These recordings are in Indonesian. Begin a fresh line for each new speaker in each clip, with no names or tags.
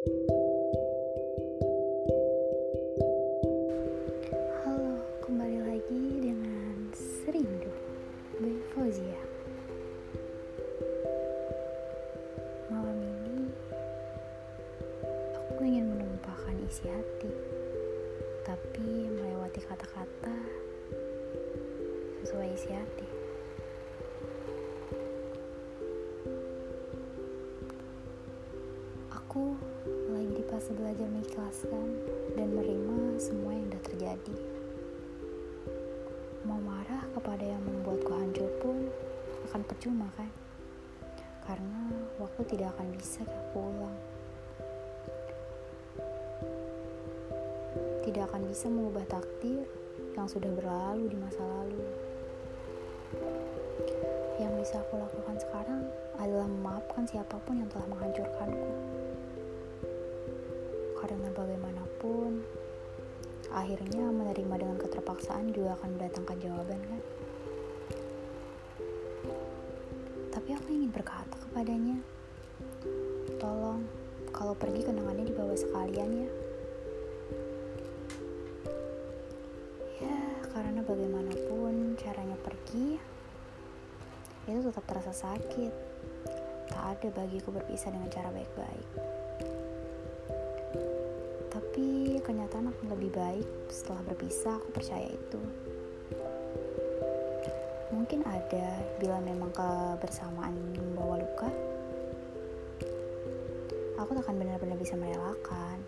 Halo, kembali lagi dengan Serindu by Fauzia. Malam ini aku ingin menumpahkan isi hati, tapi melewati kata-kata sesuai isi hati. Aku fase belajar mengikhlaskan dan menerima semua yang sudah terjadi. Mau marah kepada yang membuatku hancur pun akan percuma kan? Karena waktu tidak akan bisa pulang. Tidak akan bisa mengubah takdir yang sudah berlalu di masa lalu. Yang bisa aku lakukan sekarang adalah memaafkan siapa pun yang telah menghancurkanku. Karena bagaimanapun, akhirnya menerima dengan keterpaksaan juga akan mendatangkan jawaban kan? Tapi aku ingin berkata kepadanya, tolong kalau pergi kenangannya dibawa sekalian ya. Ya, karena bagaimanapun caranya pergi, itu tetap terasa sakit. Tak ada bagiku berpisah dengan cara baik-baik. Tapi kenyataan akan lebih baik setelah berpisah, aku percaya itu. Mungkin ada bila memang kebersamaan membawa luka. Aku tak akan benar-benar bisa merelakan.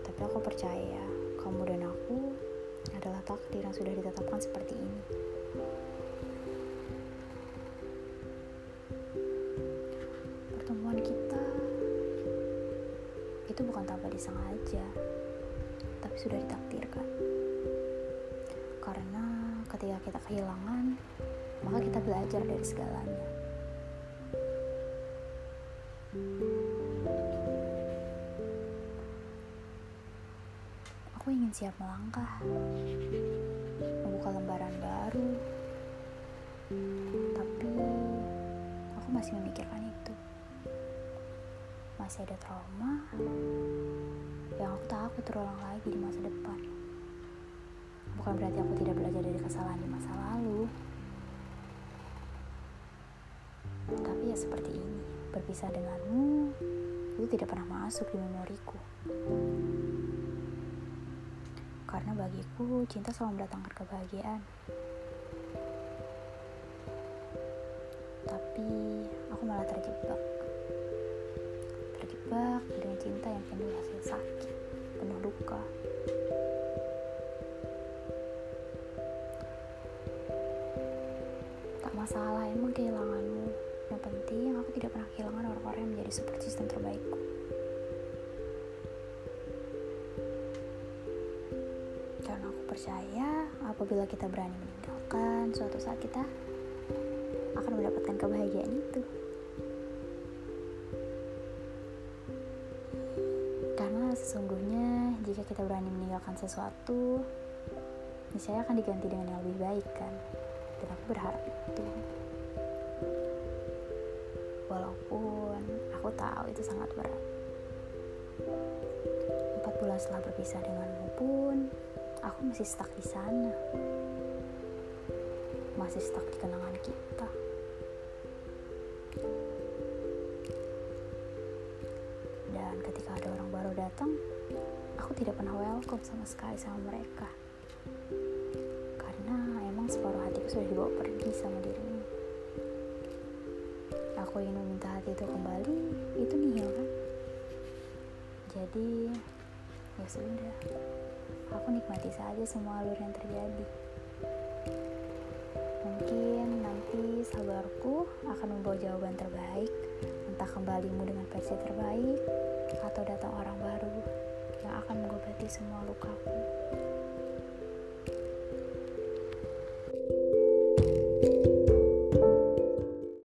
Tapi aku percaya kamu dan aku adalah takdir yang sudah ditetapkan seperti ini. Itu bukan tanpa disengaja, tapi sudah ditakdirkan. Karena ketika kita kehilangan, maka kita belajar dari segalanya. Aku ingin siap melangkah, membuka lembaran baru, tapi aku masih memikirkan itu. Masih ada trauma yang aku takut terulang lagi di masa depan. Bukan berarti aku tidak belajar dari kesalahan di masa lalu, tapi ya seperti ini, berpisah denganmu itu tidak pernah masuk di memoriku. Karena bagiku, cinta selalu mendatangkan kebahagiaan. Tapi aku malah terjebak. Terjebak dengan cinta yang penuh rasa sakit, penuh luka. Tak masalah, emang kehilanganmu. Yang penting aku tidak pernah kehilangan orang-orang yang menjadi support system terbaikku. Karena aku percaya apabila kita berani meninggalkan, suatu saat kita akan mendapatkan kebahagiaan itu. Sesungguhnya jika kita berani meninggalkan sesuatu, niscaya akan diganti dengan yang lebih baik kan. Dan aku berharap itu. Walaupun aku tahu itu sangat berat. Empat bulan setelah berpisah denganmu pun, aku masih stuck di sana. Masih stuck di kenangan kita. Dan ketika ada orang baru datang, aku tidak pernah welcome sama sekali sama mereka. Karena emang separuh hatiku sudah dibawa pergi sama dirimu. Aku ingin meminta hati itu kembali, itu nihil kan? Jadi, ya sudah. Aku nikmati saja semua alur yang terjadi. Mungkin nanti sabarku akan membawa jawaban terbaik, entah kembalimu dengan versi terbaik, atau datang orang baru yang akan mengobati semua lukaku.